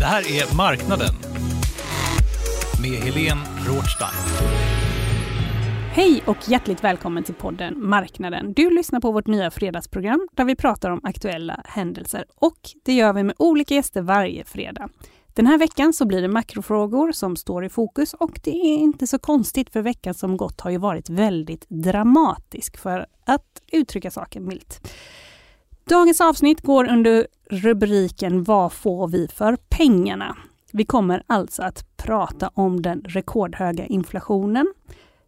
Det här är Marknaden med Helene Rothstein. Hej och hjärtligt välkommen till podden Marknaden. Du lyssnar på vårt nya fredagsprogram där vi pratar om aktuella händelser och det gör vi med olika gäster varje fredag. Den här veckan så blir det makrofrågor som står i fokus och det är inte så konstigt för veckan som gått har ju varit väldigt dramatisk för att uttrycka saken milt. Dagens avsnitt går under rubriken Vad får vi för pengarna? Vi kommer alltså att prata om den rekordhöga inflationen,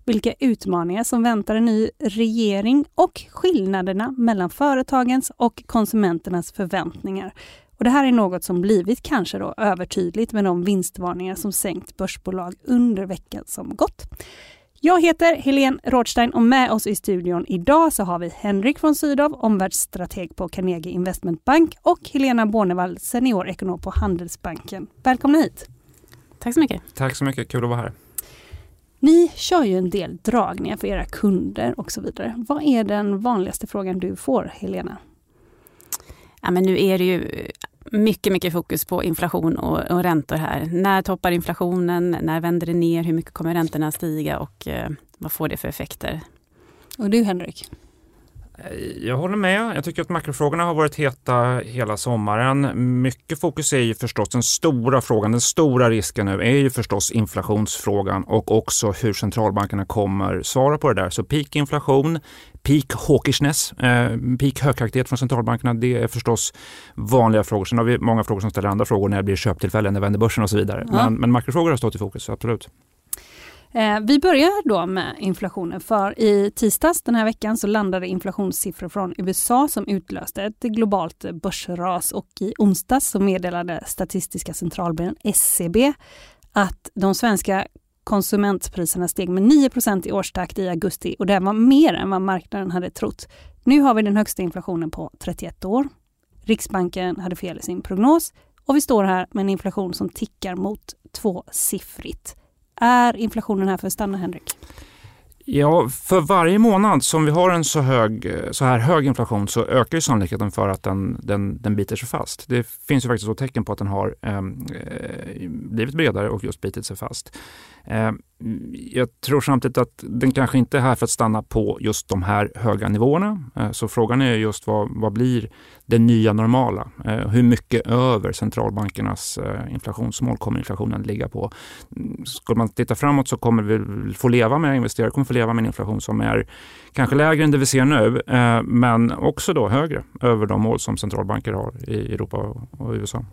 vilka utmaningar som väntar en ny regering och skillnaderna mellan företagens och konsumenternas förväntningar. Och det här är något som blivit kanske då övertydligt med de vinstvarningar som sänkt börsbolag under veckan som gått. Jag heter Helene Rådstein och med oss i studion idag så har vi Henrik von Sydow, omvärldsstrateg på Carnegie Investment Bank och Helena Bornevall, seniorekonom på Handelsbanken. Välkomna hit! Tack så mycket. Tack så mycket, kul att vara här. Ni kör ju en del dragningar för era kunder och så vidare. Vad är den vanligaste frågan du får, Helena? Ja, men nu är det ju mycket, mycket fokus på inflation och, och räntor här. När toppar inflationen? När vänder det ner? Hur mycket kommer räntorna stiga och eh, vad får det för effekter? Och du Henrik? Jag håller med. Jag tycker att makrofrågorna har varit heta hela sommaren. Mycket fokus är ju förstås den stora frågan. Den stora risken nu är ju förstås inflationsfrågan och också hur centralbankerna kommer svara på det där. Så peak inflation, peak hawkishness, eh, peak högaktivitet från centralbankerna. Det är förstås vanliga frågor. Sen har vi många frågor som ställer andra frågor när det blir köptillfällen, när vänder börsen och så vidare. Ja. Men, men makrofrågor har stått i fokus, absolut. Eh, vi börjar då med inflationen för i tisdags den här veckan så landade inflationssiffror från USA som utlöste ett globalt börsras och i onsdags så meddelade Statistiska centralbyrån SCB att de svenska konsumentpriserna steg med 9% i årstakt i augusti och det var mer än vad marknaden hade trott. Nu har vi den högsta inflationen på 31 år. Riksbanken hade fel i sin prognos och vi står här med en inflation som tickar mot tvåsiffrigt. Är inflationen här för att stanna, Henrik? Ja, för varje månad som vi har en så, hög, så här hög inflation så ökar ju sannolikheten för att den, den, den biter sig fast. Det finns ju faktiskt så tecken på att den har ehm, eh, blivit bredare och just bitit sig fast. Eh, jag tror samtidigt att den kanske inte är här för att stanna på just de här höga nivåerna. Eh, så frågan är just vad, vad blir det nya normala? Eh, hur mycket över centralbankernas inflationsmål kommer inflationen ligga på? Mm, Skulle man titta framåt så kommer vi få leva med, investerare kommer få leva med en inflation som är kanske lägre än det vi ser nu, men också då högre över de mål som centralbanker har i Europa och USA.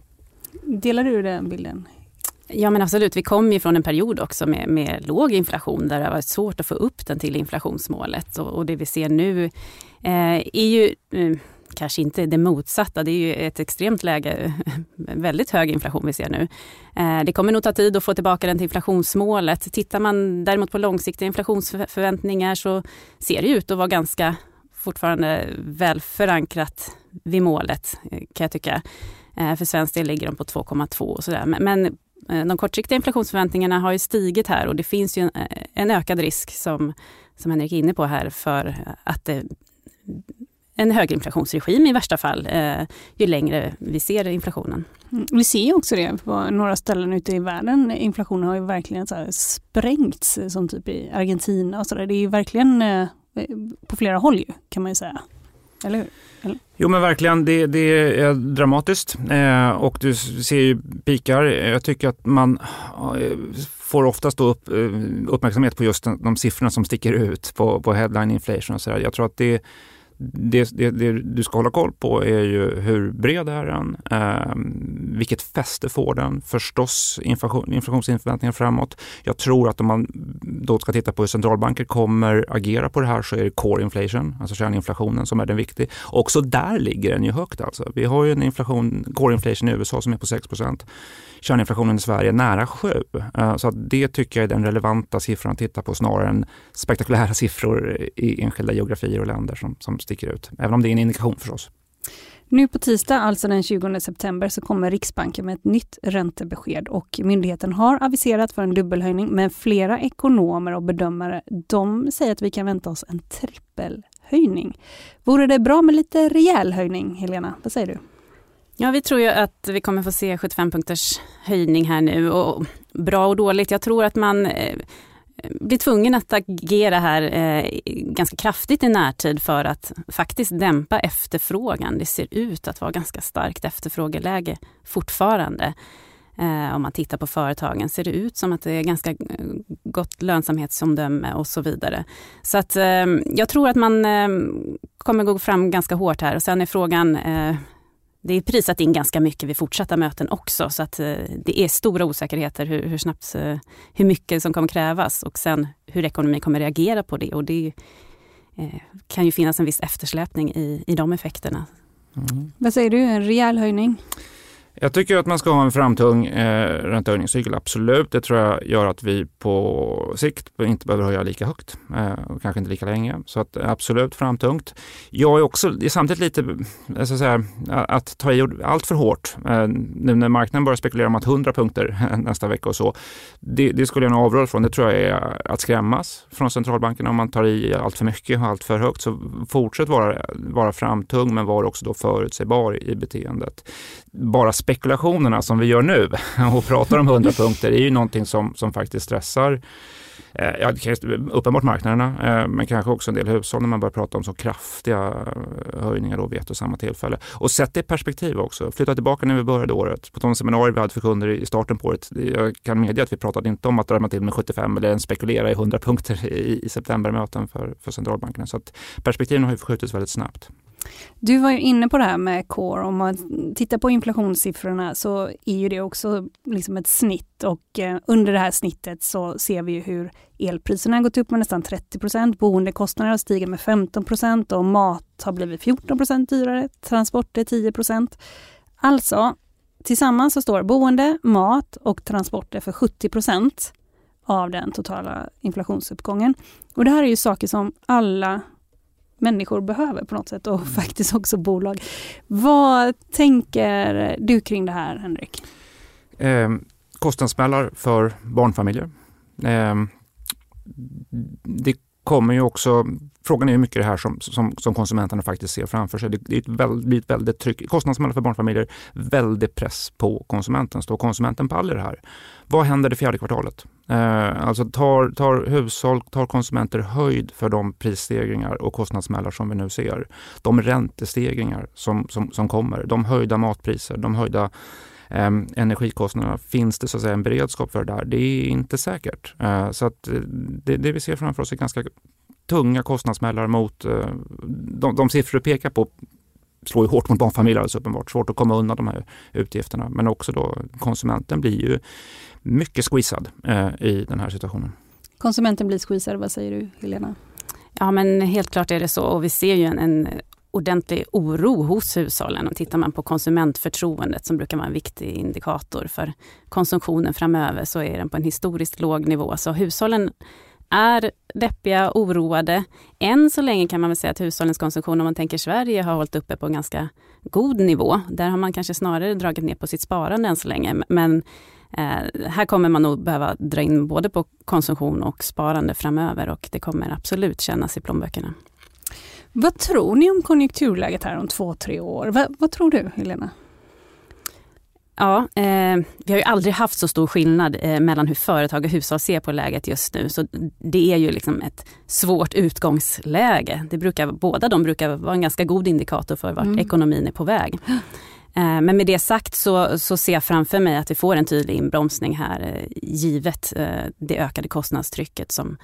Delar du den bilden? Ja men absolut, vi kom ju från en period också med, med låg inflation där det har varit svårt att få upp den till inflationsmålet. Och, och det vi ser nu eh, är ju eh, kanske inte det motsatta. Det är ju ett extremt läge, väldigt hög inflation vi ser nu. Eh, det kommer nog ta tid att få tillbaka den till inflationsmålet. Tittar man däremot på långsiktiga inflationsförväntningar så ser det ut att vara ganska fortfarande väl förankrat vid målet eh, kan jag tycka. Eh, för svensk del ligger de på 2,2 och sådär. Men Eh, de kortsiktiga inflationsförväntningarna har ju stigit här och det finns ju en, eh, en ökad risk som, som Henrik är inne på här för eh, att det, en höginflationsregim i värsta fall eh, ju längre vi ser inflationen. Mm, vi ser också det på några ställen ute i världen. Inflationen har ju verkligen så sprängts som typ i Argentina och så där. Det är ju verkligen på flera håll ju, kan man ju säga eller hur? Eller? Jo men verkligen, det, det är dramatiskt eh, och du ser ju pikar. Jag tycker att man eh, får oftast då upp, eh, uppmärksamhet på just de, de siffrorna som sticker ut på, på headline inflation och sådär. Jag tror att det det, det, det, du ska hålla koll på är ju hur bred är den? Eh, vilket fäste får den? Förstås inflation, inflationsförväntningar framåt. Jag tror att om man då ska titta på hur centralbanker kommer agera på det här så är det core inflation, alltså kärninflationen som är den viktiga. Också där ligger den ju högt alltså. Vi har ju en inflation, core inflation i USA som är på 6% kärninflationen i Sverige nära 7. Eh, så det tycker jag är den relevanta siffran att titta på snarare än spektakulära siffror i enskilda geografier och länder som, som sticker ut. Även om det är en indikation förstås. Nu på tisdag, alltså den 20 september, så kommer Riksbanken med ett nytt räntebesked och myndigheten har aviserat för en dubbelhöjning, men flera ekonomer och bedömare, de säger att vi kan vänta oss en trippelhöjning. Vore det bra med lite rejäl höjning, Helena? Vad säger du? Ja, vi tror ju att vi kommer få se 75 punkters höjning här nu och bra och dåligt. Jag tror att man eh, Eh, blir tvungen att agera här eh, ganska kraftigt i närtid för att faktiskt dämpa efterfrågan. Det ser ut att vara ganska starkt efterfrågeläge fortfarande. Eh, om man tittar på företagen ser det ut som att det är ganska eh, gott lönsamhetsomdöme och så vidare. Så att eh, jag tror att man kommer gå fram ganska hårt här och sen är frågan det är prisat in ganska mycket vid fortsatta möten också så att eh, det är stora osäkerheter hur, hur, snabbt, eh, hur mycket som kommer krävas och sen hur ekonomin kommer reagera på det och det eh, kan ju finnas en viss eftersläpning i, i de effekterna. Mm. Vad säger du, en rejäl höjning? Jag tycker att man ska ha en framtung eh, räntehöjningscykel, absolut. Det tror jag gör att vi på sikt inte behöver höja lika högt eh, och kanske inte lika länge. Så att, absolut framtungt. Jag är också det är samtidigt lite, jag ska säga, att ta i allt för hårt. Eh, nu när marknaden börjar spekulera om att 100 punkter nästa vecka och så. Det, det skulle jag nog avråda från. Det tror jag är att skrämmas från centralbankerna om man tar i allt för mycket och allt för högt. Så fortsätt vara, vara framtung men var också då förutsägbar i beteendet. Bara spekulationerna som vi gör nu och pratar om 100 punkter är ju någonting som, som faktiskt stressar eh, ja, uppenbart marknaderna, eh, men kanske också en del hushåll när man börjar prata om så kraftiga eh, höjningar då vid ett och samma tillfälle. Och sätt det i perspektiv också. Flytta tillbaka när vi började året. På de seminarier vi hade för kunder i starten på året. Jag kan medge att vi pratade inte om att drämma till med 75 eller ens spekulera i 100 punkter i, i septembermöten för, för centralbankerna. Så att perspektiven har ju förskjutits väldigt snabbt. Du var ju inne på det här med core. Om man tittar på inflationssiffrorna så är ju det också liksom ett snitt och eh, under det här snittet så ser vi hur elpriserna har gått upp med nästan 30 procent, boendekostnaderna har stigit med 15 procent och mat har blivit 14 procent dyrare, transporter 10 procent. Alltså, tillsammans så står boende, mat och transporter för 70 procent av den totala inflationsuppgången. Och det här är ju saker som alla människor behöver på något sätt och mm. faktiskt också bolag. Vad tänker du kring det här Henrik? Eh, kostnadssmällar för barnfamiljer. Eh, det kommer ju också, frågan är hur mycket det här som, som, som konsumenterna faktiskt ser framför sig. Det, det är ett väldigt, väldigt tryck, kostnadssmällar för barnfamiljer, väldigt press på konsumenten. Står konsumenten pall i det här? Vad händer det fjärde kvartalet? Eh, alltså tar, tar hushåll, tar konsumenter höjd för de prisstegringar och kostnadssmällar som vi nu ser? De räntestegringar som, som, som kommer, de höjda matpriser, de höjda eh, energikostnaderna. Finns det så att säga en beredskap för det där? Det är inte säkert. Eh, så att eh, det, det, vi ser framför oss är ganska tunga kostnadssmällar mot eh, de, de siffror du pekar på slår ju hårt mot barnfamiljer alldeles uppenbart. Svårt att komma undan de här utgifterna. Men också då konsumenten blir ju mycket squeezad eh, i den här situationen. Konsumenten blir squeezad, vad säger du Helena? Ja men helt klart är det så och vi ser ju en, en ordentlig oro hos hushållen. Och tittar man på konsumentförtroendet som brukar vara en viktig indikator för konsumtionen framöver så är den på en historiskt låg nivå. Så hushållen är deppiga, oroade. Än så länge kan man väl säga att hushållens konsumtion, om man tänker Sverige, har hållit uppe på en ganska god nivå. Där har man kanske snarare dragit ner på sitt sparande än så länge. Men eh, här kommer man nog behöva dra in både på konsumtion och sparande framöver och det kommer absolut kännas i plånböckerna. Vad tror ni om konjunkturläget här om två, tre år? Va, vad tror du, Helena? Ja, eh, vi har ju aldrig haft så stor skillnad eh, mellan hur företag och hushåll ser på läget just nu. Så det är ju liksom ett svårt utgångsläge. Det brukar, båda de brukar vara en ganska god indikator för vart mm. ekonomin är på väg. Eh, men med det sagt så, så ser jag framför mig att vi får en tydlig inbromsning här eh, givet eh, det ökade kostnadstrycket som,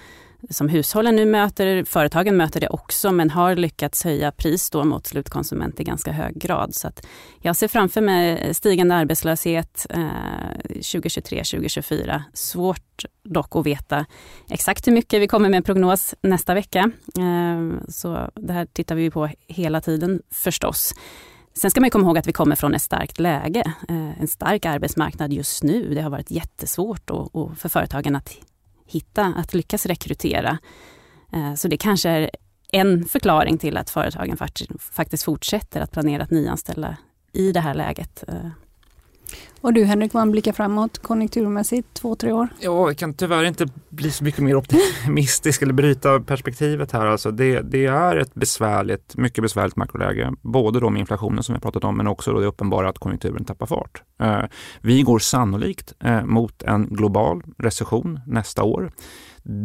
som hushållen nu möter. Företagen möter det också men har lyckats höja pris då mot slutkonsument i ganska hög grad. Så jag ser framför mig stigande arbetslöshet eh, 2023-2024. Svårt dock att veta exakt hur mycket vi kommer med en prognos nästa vecka. Eh, så det här tittar vi på hela tiden förstås. Sen ska man komma ihåg att vi kommer från ett starkt läge. Eh, en stark arbetsmarknad just nu. Det har varit jättesvårt för företagen att hitta, att lyckas rekrytera. Eh, så det kanske är en förklaring till att företagen faktiskt fortsätter att planera att nyanställa i det här läget. Eh. Och du Henrik, vad blickar framåt konjunkturmässigt, två, tre år? Ja, jag kan tyvärr inte bli så mycket mer optimistisk eller bryta perspektivet här. Alltså det, det, är ett besvärligt, mycket besvärligt makroläge. Både då med inflationen som vi har pratat om, men också då det uppenbara att konjunkturen tappar fart. Eh, vi går sannolikt eh, mot en global recession nästa år.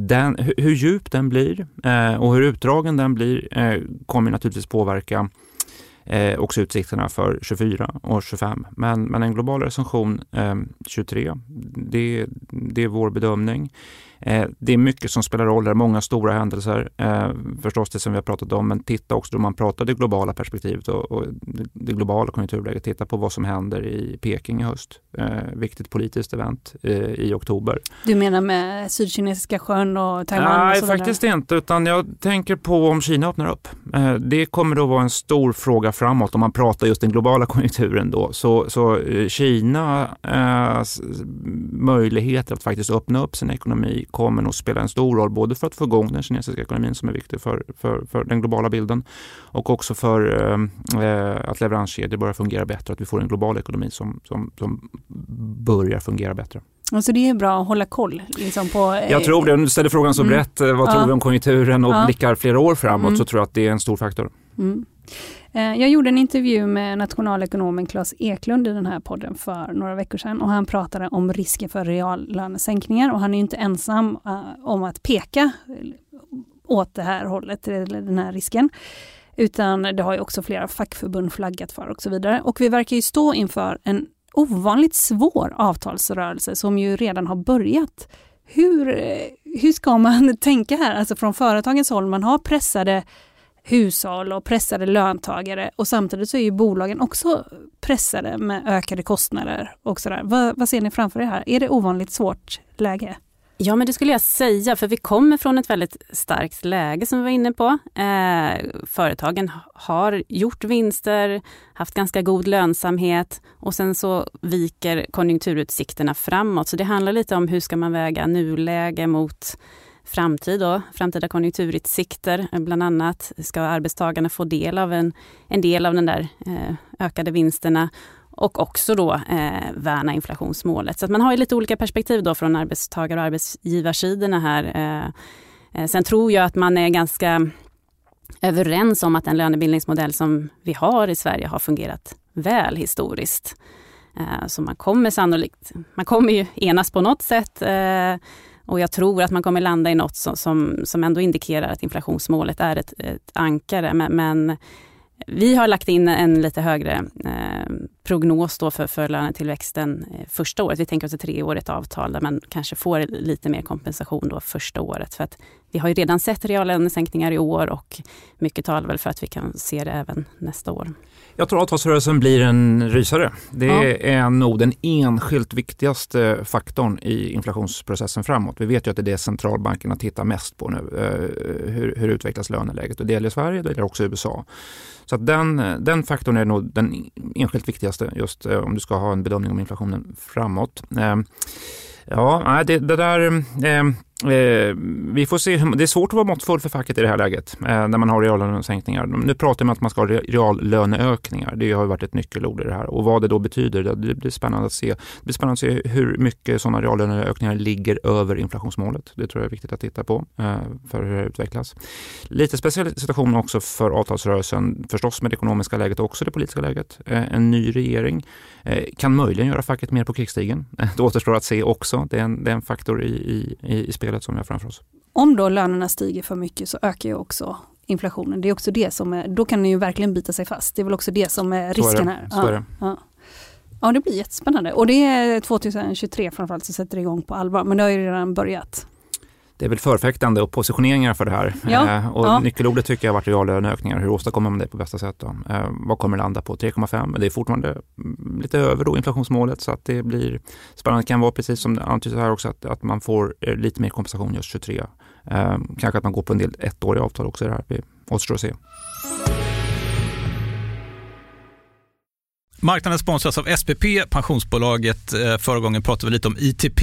Den, hur djup den blir eh, och hur utdragen den blir eh, kommer naturligtvis påverka eh, också utsikterna för 24 och 25. Men, men en global recension eh, 23, det, det är vår bedömning. Eh, det är mycket som spelar roll, det är många stora händelser, eh, förstås det som vi har pratat om, men titta också då man pratar det globala perspektivet och, och det globala konjunkturläget, titta på vad som händer i Peking i höst. Eh, viktigt politiskt event eh, i oktober. Du menar med Sydkinesiska sjön och Taiwan? Nej, och faktiskt inte, utan jag tänker på om Kina öppnar upp. Eh, det kommer då vara en stor fråga framåt om man pratar just den globala konjunkturen då. Så, så eh, Kina möjligheter att faktiskt öppna upp sin ekonomi kommer nog spela en stor roll både för att få igång den kinesiska ekonomin som är viktig för, för, för den globala bilden och också för eh, att leveranskedjor börjar fungera bättre, att vi får en global ekonomi som, som, som börjar fungera bättre. Alltså det är bra att hålla koll liksom på... Eh, jag tror det. Du ställer frågan så mm. brett. Vad ja. tror vi om konjunkturen och ja. blickar flera år framåt mm. så tror jag att det är en stor faktor. Mm. Eh, jag gjorde en intervju med nationalekonomen Claes Eklund i den här podden för några veckor sedan och han pratade om risken för reallönesänkningar och han är inte ensam eh, om att peka eh, åt det här hållet, eller den här risken. Utan det har ju också flera fackförbund flaggat för och så vidare. Och vi verkar ju stå inför en ovanligt svår avtalsrörelse som ju redan har börjat. Hur, hur ska man tänka här, alltså från företagens håll? Man har pressade hushåll och pressade löntagare och samtidigt så är ju bolagen också pressade med ökade kostnader och sådär. Vad, vad ser ni framför er här? Är det ovanligt svårt läge? Ja, men det skulle jag säga, för vi kommer från ett väldigt starkt läge som vi var inne på. Eh, företagen har gjort vinster, haft ganska god lönsamhet och sen så viker konjunkturutsikterna framåt. Så det handlar lite om hur ska man väga nuläge mot framtid då, framtida konjunkturutsikter eh, bland annat. Ska arbetstagarna få del av en, en del av den där eh, ökade vinsterna och också då eh, värna inflationsmålet. Så att man har ju lite olika perspektiv då från arbetstagar och arbetsgivarsidorna här. Eh, eh, sen tror jag att man är ganska överens om att den lönebildningsmodell som vi har i Sverige har fungerat väl historiskt. Eh, så man kommer sannolikt, man kommer ju enas på något sätt eh, och jag tror att man kommer landa i något som, som, som ändå indikerar att inflationsmålet är ett, ett ankare. Men, men vi har lagt in en lite högre eh, prognos då för, för lönetillväxten eh, första året. Vi tänker oss ett treårigt avtal där man kanske får lite mer kompensation då första året. För att vi har ju redan sett reallönesänkningar i år och mycket talar väl för att vi kan se det även nästa år. Jag tror att avtalsrörelsen blir en rysare. Det ja. är nog den enskilt viktigaste faktorn i inflationsprocessen framåt. Vi vet ju att det är det centralbankerna tittar mest på nu. Eh, hur, hur utvecklas löneläget? Och det gäller Sverige, det gäller också USA. Så den, den faktorn är nog den enskilt viktigaste just eh, om du ska ha en bedömning om inflationen framåt. Eh, ja, det, det där eh, Eh, vi får se. Det är svårt att vara måttfull för facket i det här läget eh, när man har reallönesänkningar. Nu pratar man om att man ska ha reallöneökningar. Det har varit ett nyckelord i det här och vad det då betyder, det blir spännande att se. Det blir spännande att se hur mycket sådana reallöneökningar ligger över inflationsmålet. Det tror jag är viktigt att titta på eh, för hur det utvecklas. Lite speciell situation också för avtalsrörelsen, förstås med det ekonomiska läget och också det politiska läget. Eh, en ny regering kan möjligen göra facket mer på krigsstigen. Det återstår att se också. Det är en, det är en faktor i, i, i spelet som vi har framför oss. Om då lönerna stiger för mycket så ökar ju också inflationen. Det är också det som är, då kan den ju verkligen bita sig fast. Det är väl också det som är risken här. Så är det. Ja. ja, det blir jättespännande. Och det är 2023 framförallt som sätter igång på allvar, men det har ju redan börjat det är väl förfäktande och positioneringar för det här. Ja, eh, och ja. Nyckelordet tycker jag har varit reallöneökningar. Hur åstadkommer man det på bästa sätt? Då? Eh, vad kommer det landa på? 3,5? Det är fortfarande mm, lite över då inflationsmålet så att det blir spännande. Det kan vara precis som det antyds här också att, att man får eh, lite mer kompensation just 23. Eh, kanske att man går på en del ettåriga avtal också. Det här. Det återstår att se. Marknaden sponsras av SPP, pensionsbolaget. Eh, förra gången pratade vi lite om ITP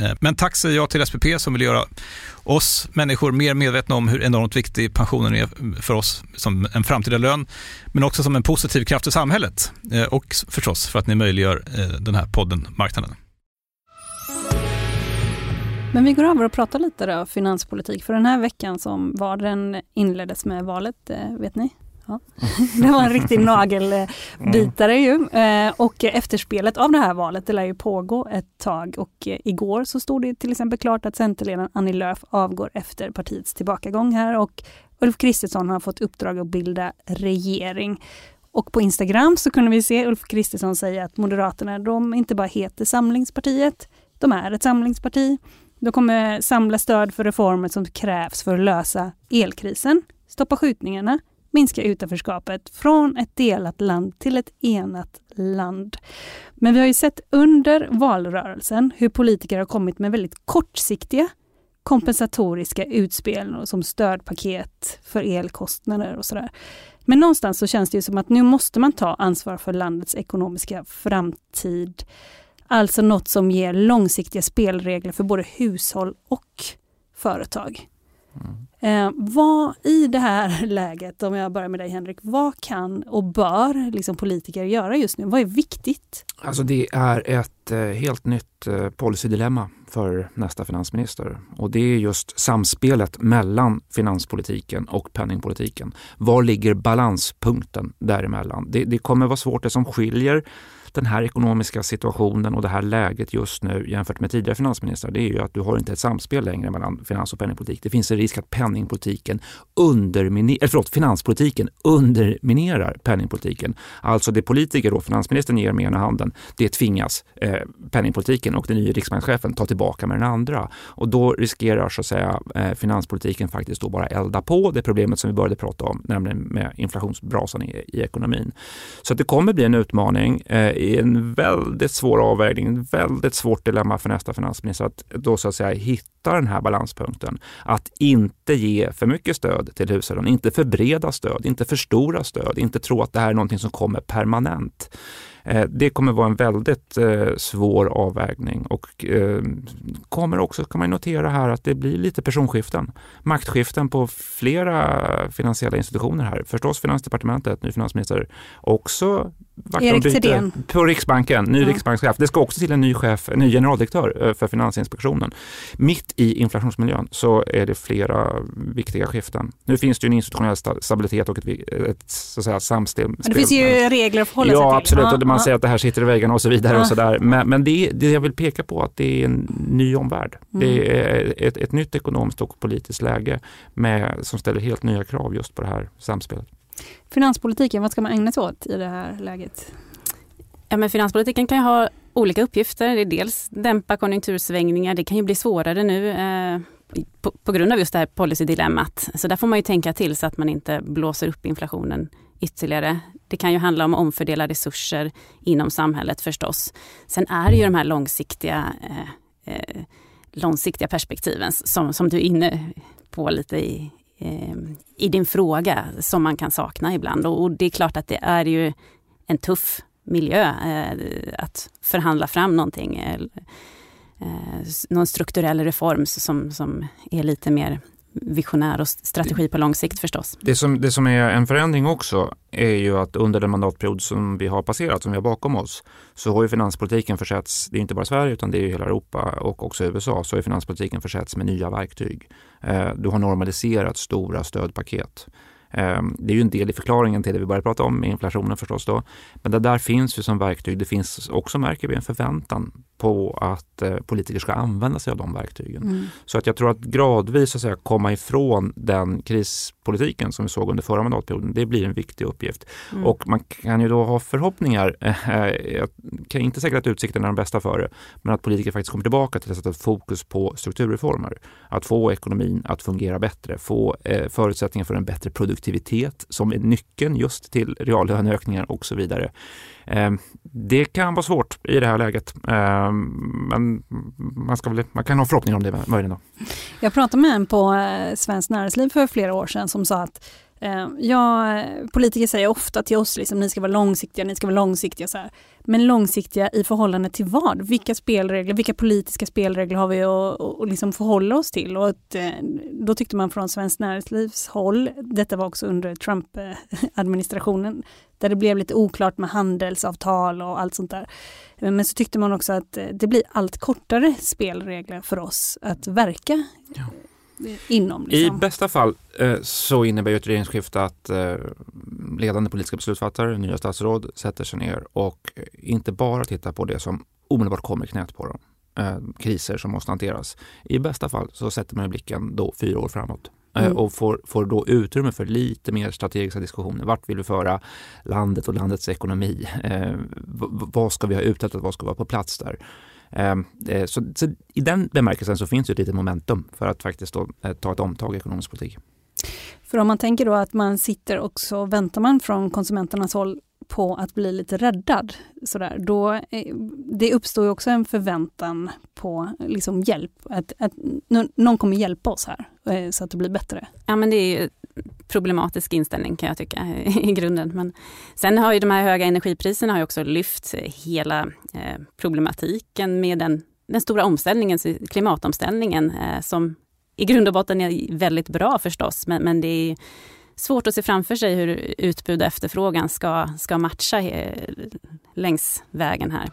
Eh, men tack säger jag till SPP som vill göra oss människor mer medvetna om hur enormt viktig pensionen är för oss som en framtida lön, men också som en positiv kraft i samhället eh, och förstås för att ni möjliggör eh, den här podden Marknaden. Men vi går över och pratar lite då finanspolitik, för den här veckan som var den inleddes med valet, vet ni? Ja. Det var en riktig nagelbitare ju. Eh, och efterspelet av det här valet, det lär ju pågå ett tag och eh, igår så stod det till exempel klart att Centerledaren Annie Lööf avgår efter partiets tillbakagång här och Ulf Kristersson har fått uppdrag att bilda regering. Och på Instagram så kunde vi se Ulf Kristersson säga att Moderaterna, de inte bara heter Samlingspartiet, de är ett samlingsparti. De kommer samla stöd för reformer som krävs för att lösa elkrisen, stoppa skjutningarna, minska utanförskapet från ett delat land till ett enat land. Men vi har ju sett under valrörelsen hur politiker har kommit med väldigt kortsiktiga kompensatoriska utspel som stödpaket för elkostnader och sådär. Men någonstans så känns det ju som att nu måste man ta ansvar för landets ekonomiska framtid. Alltså något som ger långsiktiga spelregler för både hushåll och företag. Mm. Eh, vad i det här läget, om jag börjar med dig Henrik, vad kan och bör liksom politiker göra just nu? Vad är viktigt? Alltså det är ett eh, helt nytt eh, policydilemma för nästa finansminister och det är just samspelet mellan finanspolitiken och penningpolitiken. Var ligger balanspunkten däremellan? Det, det kommer vara svårt. Det som skiljer den här ekonomiska situationen och det här läget just nu jämfört med tidigare finansministrar, det är ju att du har inte ett samspel längre mellan finans och penningpolitik. Det finns en risk att penningpolitiken underminerar, förlåt, finanspolitiken underminerar penningpolitiken. Alltså det politiker och finansministern ger med ena handen, det tvingas eh, penningpolitiken och den nya riksbankschefen ta tillbaka med den andra. Och då riskerar så att säga eh, finanspolitiken faktiskt då bara elda på det problemet som vi började prata om, nämligen med inflationsbrasan i, i ekonomin. Så att det kommer bli en utmaning eh, i en väldigt svår avvägning, ett väldigt svårt dilemma för nästa finansminister att då så att säga hitta den här balanspunkten. Att inte ge för mycket stöd till hushållen, inte för breda stöd, inte för stora stöd, inte tro att det här är någonting som kommer permanent. Eh, det kommer vara en väldigt eh, svår avvägning och eh, kommer också, kan man notera här, att det blir lite personskiften. Maktskiften på flera finansiella institutioner här. Förstås Finansdepartementet, ny finansminister, också Erik Thedéen. På Riksbanken, ny ja. riksbankschef. Det ska också till en ny chef, en ny generaldirektör för Finansinspektionen. Mitt i inflationsmiljön så är det flera viktiga skiften. Nu finns det ju en institutionell stabilitet och ett, ett så att säga, samspel. Det finns ju regler att förhålla ja, sig till. Absolut. Ja, absolut man säger att det här sitter i väggarna och så vidare. Ja. och så där. Men, men det, det jag vill peka på att det är en ny omvärld. Mm. Det är ett, ett nytt ekonomiskt och politiskt läge med, som ställer helt nya krav just på det här samspelet. Finanspolitiken, vad ska man ägna sig åt i det här läget? Ja, men finanspolitiken kan ju ha olika uppgifter. Det är dels dämpa konjunktursvängningar. Det kan ju bli svårare nu eh, på, på, grund av just det här policydilemmat. Så där får man ju tänka till så att man inte blåser upp inflationen ytterligare. Det kan ju handla om att omfördela resurser inom samhället förstås. Sen är det ju de här långsiktiga, eh, eh, långsiktiga perspektiven som, som du är inne på lite i, Ehm, i din fråga som man kan sakna ibland. Och det är klart att det är ju en tuff miljö eh, att förhandla fram någonting. Eh, eh, någon strukturell reform som, som är lite mer visionär och strategi på lång sikt förstås. Det som, det som är en förändring också är ju att under den mandatperiod som vi har passerat, som vi har bakom oss, så har ju finanspolitiken försetts, det är inte bara Sverige utan det är hela Europa och också USA, så har finanspolitiken försetts med nya verktyg. Eh, du har normaliserat stora stödpaket. Eh, det är ju en del i förklaringen till det vi började prata om, inflationen förstås då. Men det där finns ju som verktyg. Det finns också, märker vi, en förväntan på att eh, politiker ska använda sig av de verktygen. Mm. Så att jag tror att gradvis att säga, komma ifrån den krispolitiken som vi såg under förra mandatperioden, det blir en viktig uppgift. Mm. Och man kan ju då ha förhoppningar, jag kan inte säga att utsikterna är de bästa för det, men att politiker faktiskt kommer tillbaka till att sätta fokus på strukturreformer. Att få ekonomin att fungera bättre, få eh, förutsättningar för en bättre produktivitet som är nyckeln just till reallöneökningar och så vidare. Ehm, det kan vara svårt i det här läget, ehm, men man, ska väl, man kan ha förhoppningar om det möjligen. Då. Jag pratade med en på eh, Svenskt Näringsliv för flera år sedan som sa att Eh, ja, politiker säger ofta till oss liksom, ni ska vara långsiktiga, ni ska vara långsiktiga. Så här. Men långsiktiga i förhållande till vad? Vilka spelregler, vilka politiska spelregler har vi att, att liksom förhålla oss till? Och att, eh, då tyckte man från Svenskt Näringslivs håll, detta var också under Trump-administrationen, eh, där det blev lite oklart med handelsavtal och allt sånt där. Men så tyckte man också att det blir allt kortare spelregler för oss att verka ja inom. Liksom. I bästa fall eh, så innebär ett regeringsskifte att eh, ledande politiska beslutsfattare, nya statsråd, sätter sig ner och inte bara tittar på det som omedelbart kommer i knät på dem. Eh, kriser som måste hanteras. I bästa fall så sätter man blicken då fyra år framåt. Eh, mm. och får, får då utrymme för lite mer strategiska diskussioner. Vart vill vi föra landet och landets ekonomi? Eh, vad ska vi ha uträttat? Vad ska vara på plats där? Ehm, eh, så, så, i den bemärkelsen så finns det ett litet momentum för att faktiskt då, eh, ta ett omtag i ekonomisk politik. För om man tänker då att man sitter och så väntar man från konsumenternas håll på att bli lite räddad, sådär, då eh, det uppstår ju också en förväntan på liksom hjälp. Att, att någon kommer hjälpa oss här eh, så att det blir bättre. Ja men det är ju problematisk inställning kan jag tycka i grunden. Men sen har ju de här höga energipriserna har också lyft hela eh, problematiken med den, den stora omställningen, klimatomställningen, eh, som i grund och botten är väldigt bra förstås, men, men det är svårt att se framför sig hur utbud och efterfrågan ska, ska matcha längs vägen här.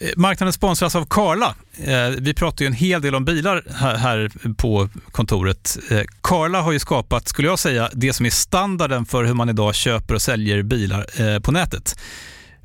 Eh, marknaden sponsras av Karla. Eh, vi pratar ju en hel del om bilar här på kontoret. Eh, Karla har ju skapat, skulle jag säga, det som är standarden för hur man idag köper och säljer bilar på nätet.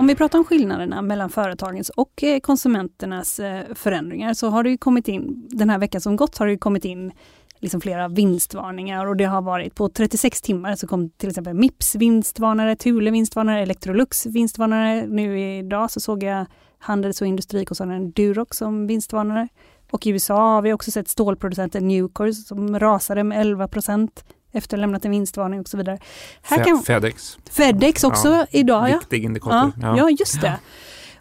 Om vi pratar om skillnaderna mellan företagens och eh, konsumenternas eh, förändringar så har det ju kommit in, den här veckan som gått har det kommit in liksom flera vinstvarningar och det har varit på 36 timmar så kom till exempel Mips vinstvarnare, Thule vinstvarnare, Electrolux vinstvarnare. Nu idag så såg jag Handels och industrikoncernen Durox som vinstvarnare. Och i USA har vi också sett stålproducenten Nucor som rasade med 11 procent efter att ha lämnat en vinstvarning och så vidare. Här kan, Fedex. Fedex också ja, idag. Ja. Viktig indikator. Ja, ja. just det.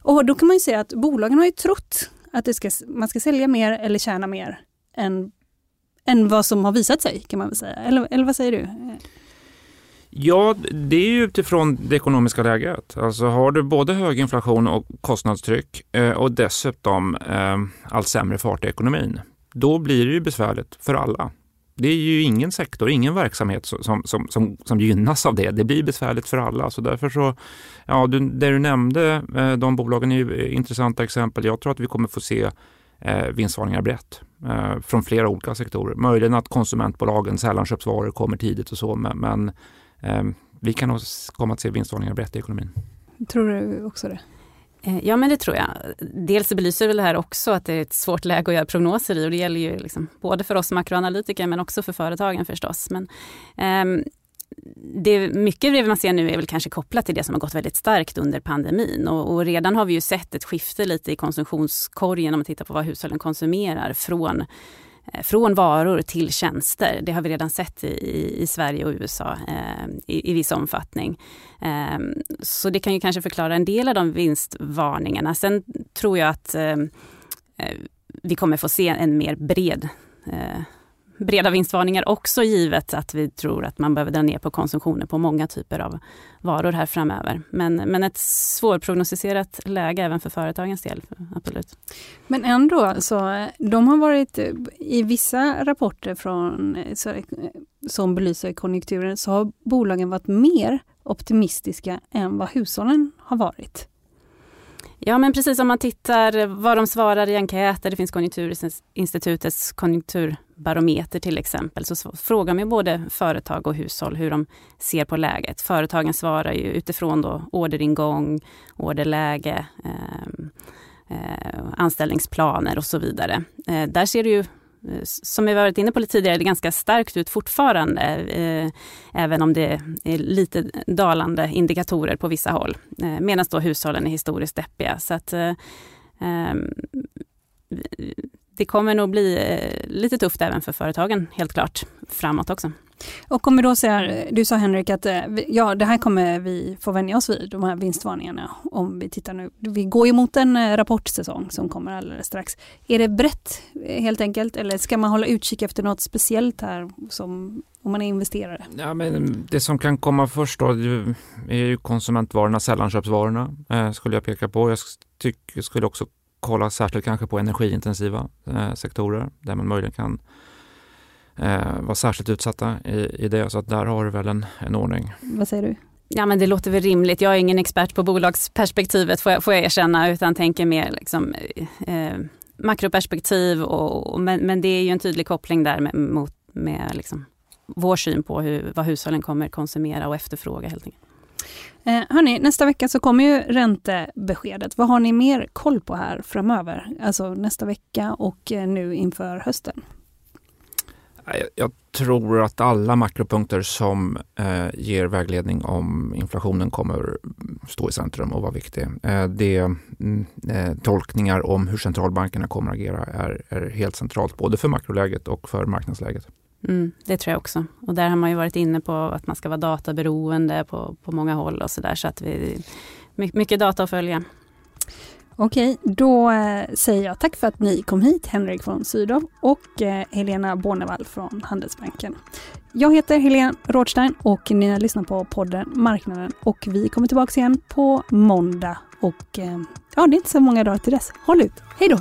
Och då kan man ju säga att bolagen har ju trott att ska, man ska sälja mer eller tjäna mer än, än vad som har visat sig kan man väl säga. Eller, eller vad säger du? Ja, det är ju utifrån det ekonomiska läget. Alltså har du både hög inflation och kostnadstryck eh, och dessutom eh, allt sämre fart i ekonomin, då blir det ju besvärligt för alla det är ju ingen sektor, ingen verksamhet som, som, som, som gynnas av det. Det blir besvärligt för alla. Så därför så, ja, du, det du nämnde, eh, de bolagen är ju eh, intressanta exempel. Jag tror att vi kommer få se eh, vinstvarningar brett eh, från flera olika sektorer. Möjligen att konsumentbolagen, sällanköpsvaror kommer tidigt och så, men, men eh, vi kan nog komma att se vinstvarningar brett i ekonomin. Tror du också det? Eh, ja men det tror jag. Dels belyser väl det här också att det är ett svårt läge att göra prognoser i och det gäller ju liksom både för oss makroanalytiker men också för företagen förstås. Men, um, det, mycket det man ser nu är väl kanske kopplat till det som har gått väldigt starkt under pandemin och, och, redan har vi ju sett ett skifte lite i konsumtionskorgen om man tittar på vad hushållen konsumerar från Eh, från varor till tjänster. Det har vi redan sett i, i Sverige och USA eh, i, i viss omfattning. Eh, så det kan ju kanske förklara en del av de vinstvarningarna. Sen tror jag att eh, eh vi kommer få se en mer bred eh, breda vinstvarningar också givet att vi tror att man behöver dra ner på konsumtionen på många typer av varor här framöver. Men, men ett svårprognostiserat läge även för företagens del, absolut. Men ändå, så de har varit i vissa rapporter från, så, som belyser konjunkturen, så har bolagen varit mer optimistiska än vad hushållen har varit. Ja men precis om man tittar vad de svarar i enkäter, det finns Konjunkturinstitutets konjunkturbarometer till exempel, så frågar man både företag och hushåll hur de ser på läget. Företagen svarar ju utifrån då orderingång, orderläge, eh, eh, anställningsplaner och så vidare. Eh, där ser det ju som vi varit inne på lite tidigare, det är ganska starkt ut fortfarande. Eh, även om det är lite dalande indikatorer på vissa håll. Eh, Medan då hushållen är historiskt deppiga. Så att, eh, ehm, det kommer nog bli eh, lite tufft även för företagen, helt klart, framåt också. Och om vi då ser, du sa Henrik att eh, ja, det här kommer vi få vänja oss vid, de här vinstvarningarna. Om vi tittar nu, vi går ju mot en eh, rapportsäsong som kommer alldeles strax. Är det brett eh, helt enkelt eller ska man hålla utkik efter något speciellt här som om man är investerare? Ja, men det som kan komma först då är ju konsumentvarorna, sällanköpsvarorna eh, skulle jag peka på. Jag tycker, skulle också kolla särskilt kanske på energiintensiva eh, sektorer där man möjligen kan eh, vara särskilt utsatta i, i det. Så att där har du väl en, en ordning. Vad säger du? Ja men det låter väl rimligt. Jag är ingen expert på bolagsperspektivet får jag, får jag erkänna, utan tänker mer liksom, eh, makroperspektiv. Och, och, men, men det är ju en tydlig koppling där med, mot, med liksom, vår syn på hur, vad hushållen kommer konsumera och efterfråga helt enkelt. Eh, hörni, nästa vecka så kommer ju räntebeskedet. Vad har ni mer koll på här framöver? Alltså nästa vecka och eh, nu inför hösten. Jag tror att alla makropunkter som eh, ger vägledning om inflationen kommer stå i centrum och vara viktiga. Eh, det, mm, eh, tolkningar om hur centralbankerna kommer att agera är, är helt centralt både för makroläget och för marknadsläget. Mm, det tror jag också. Och där har man ju varit inne på att man ska vara databeroende på, på många håll och så där. Så att vi, mycket data att följa. Okej, då eh, säger jag tack för att ni kom hit, Henrik von Sydow och eh, Helena Bornevall från Handelsbanken. Jag heter Helene Rådstein och ni har lyssnat på podden Marknaden och vi kommer tillbaka igen på måndag och eh, ja, det är inte så många dagar till dess. Håll ut! Hej då!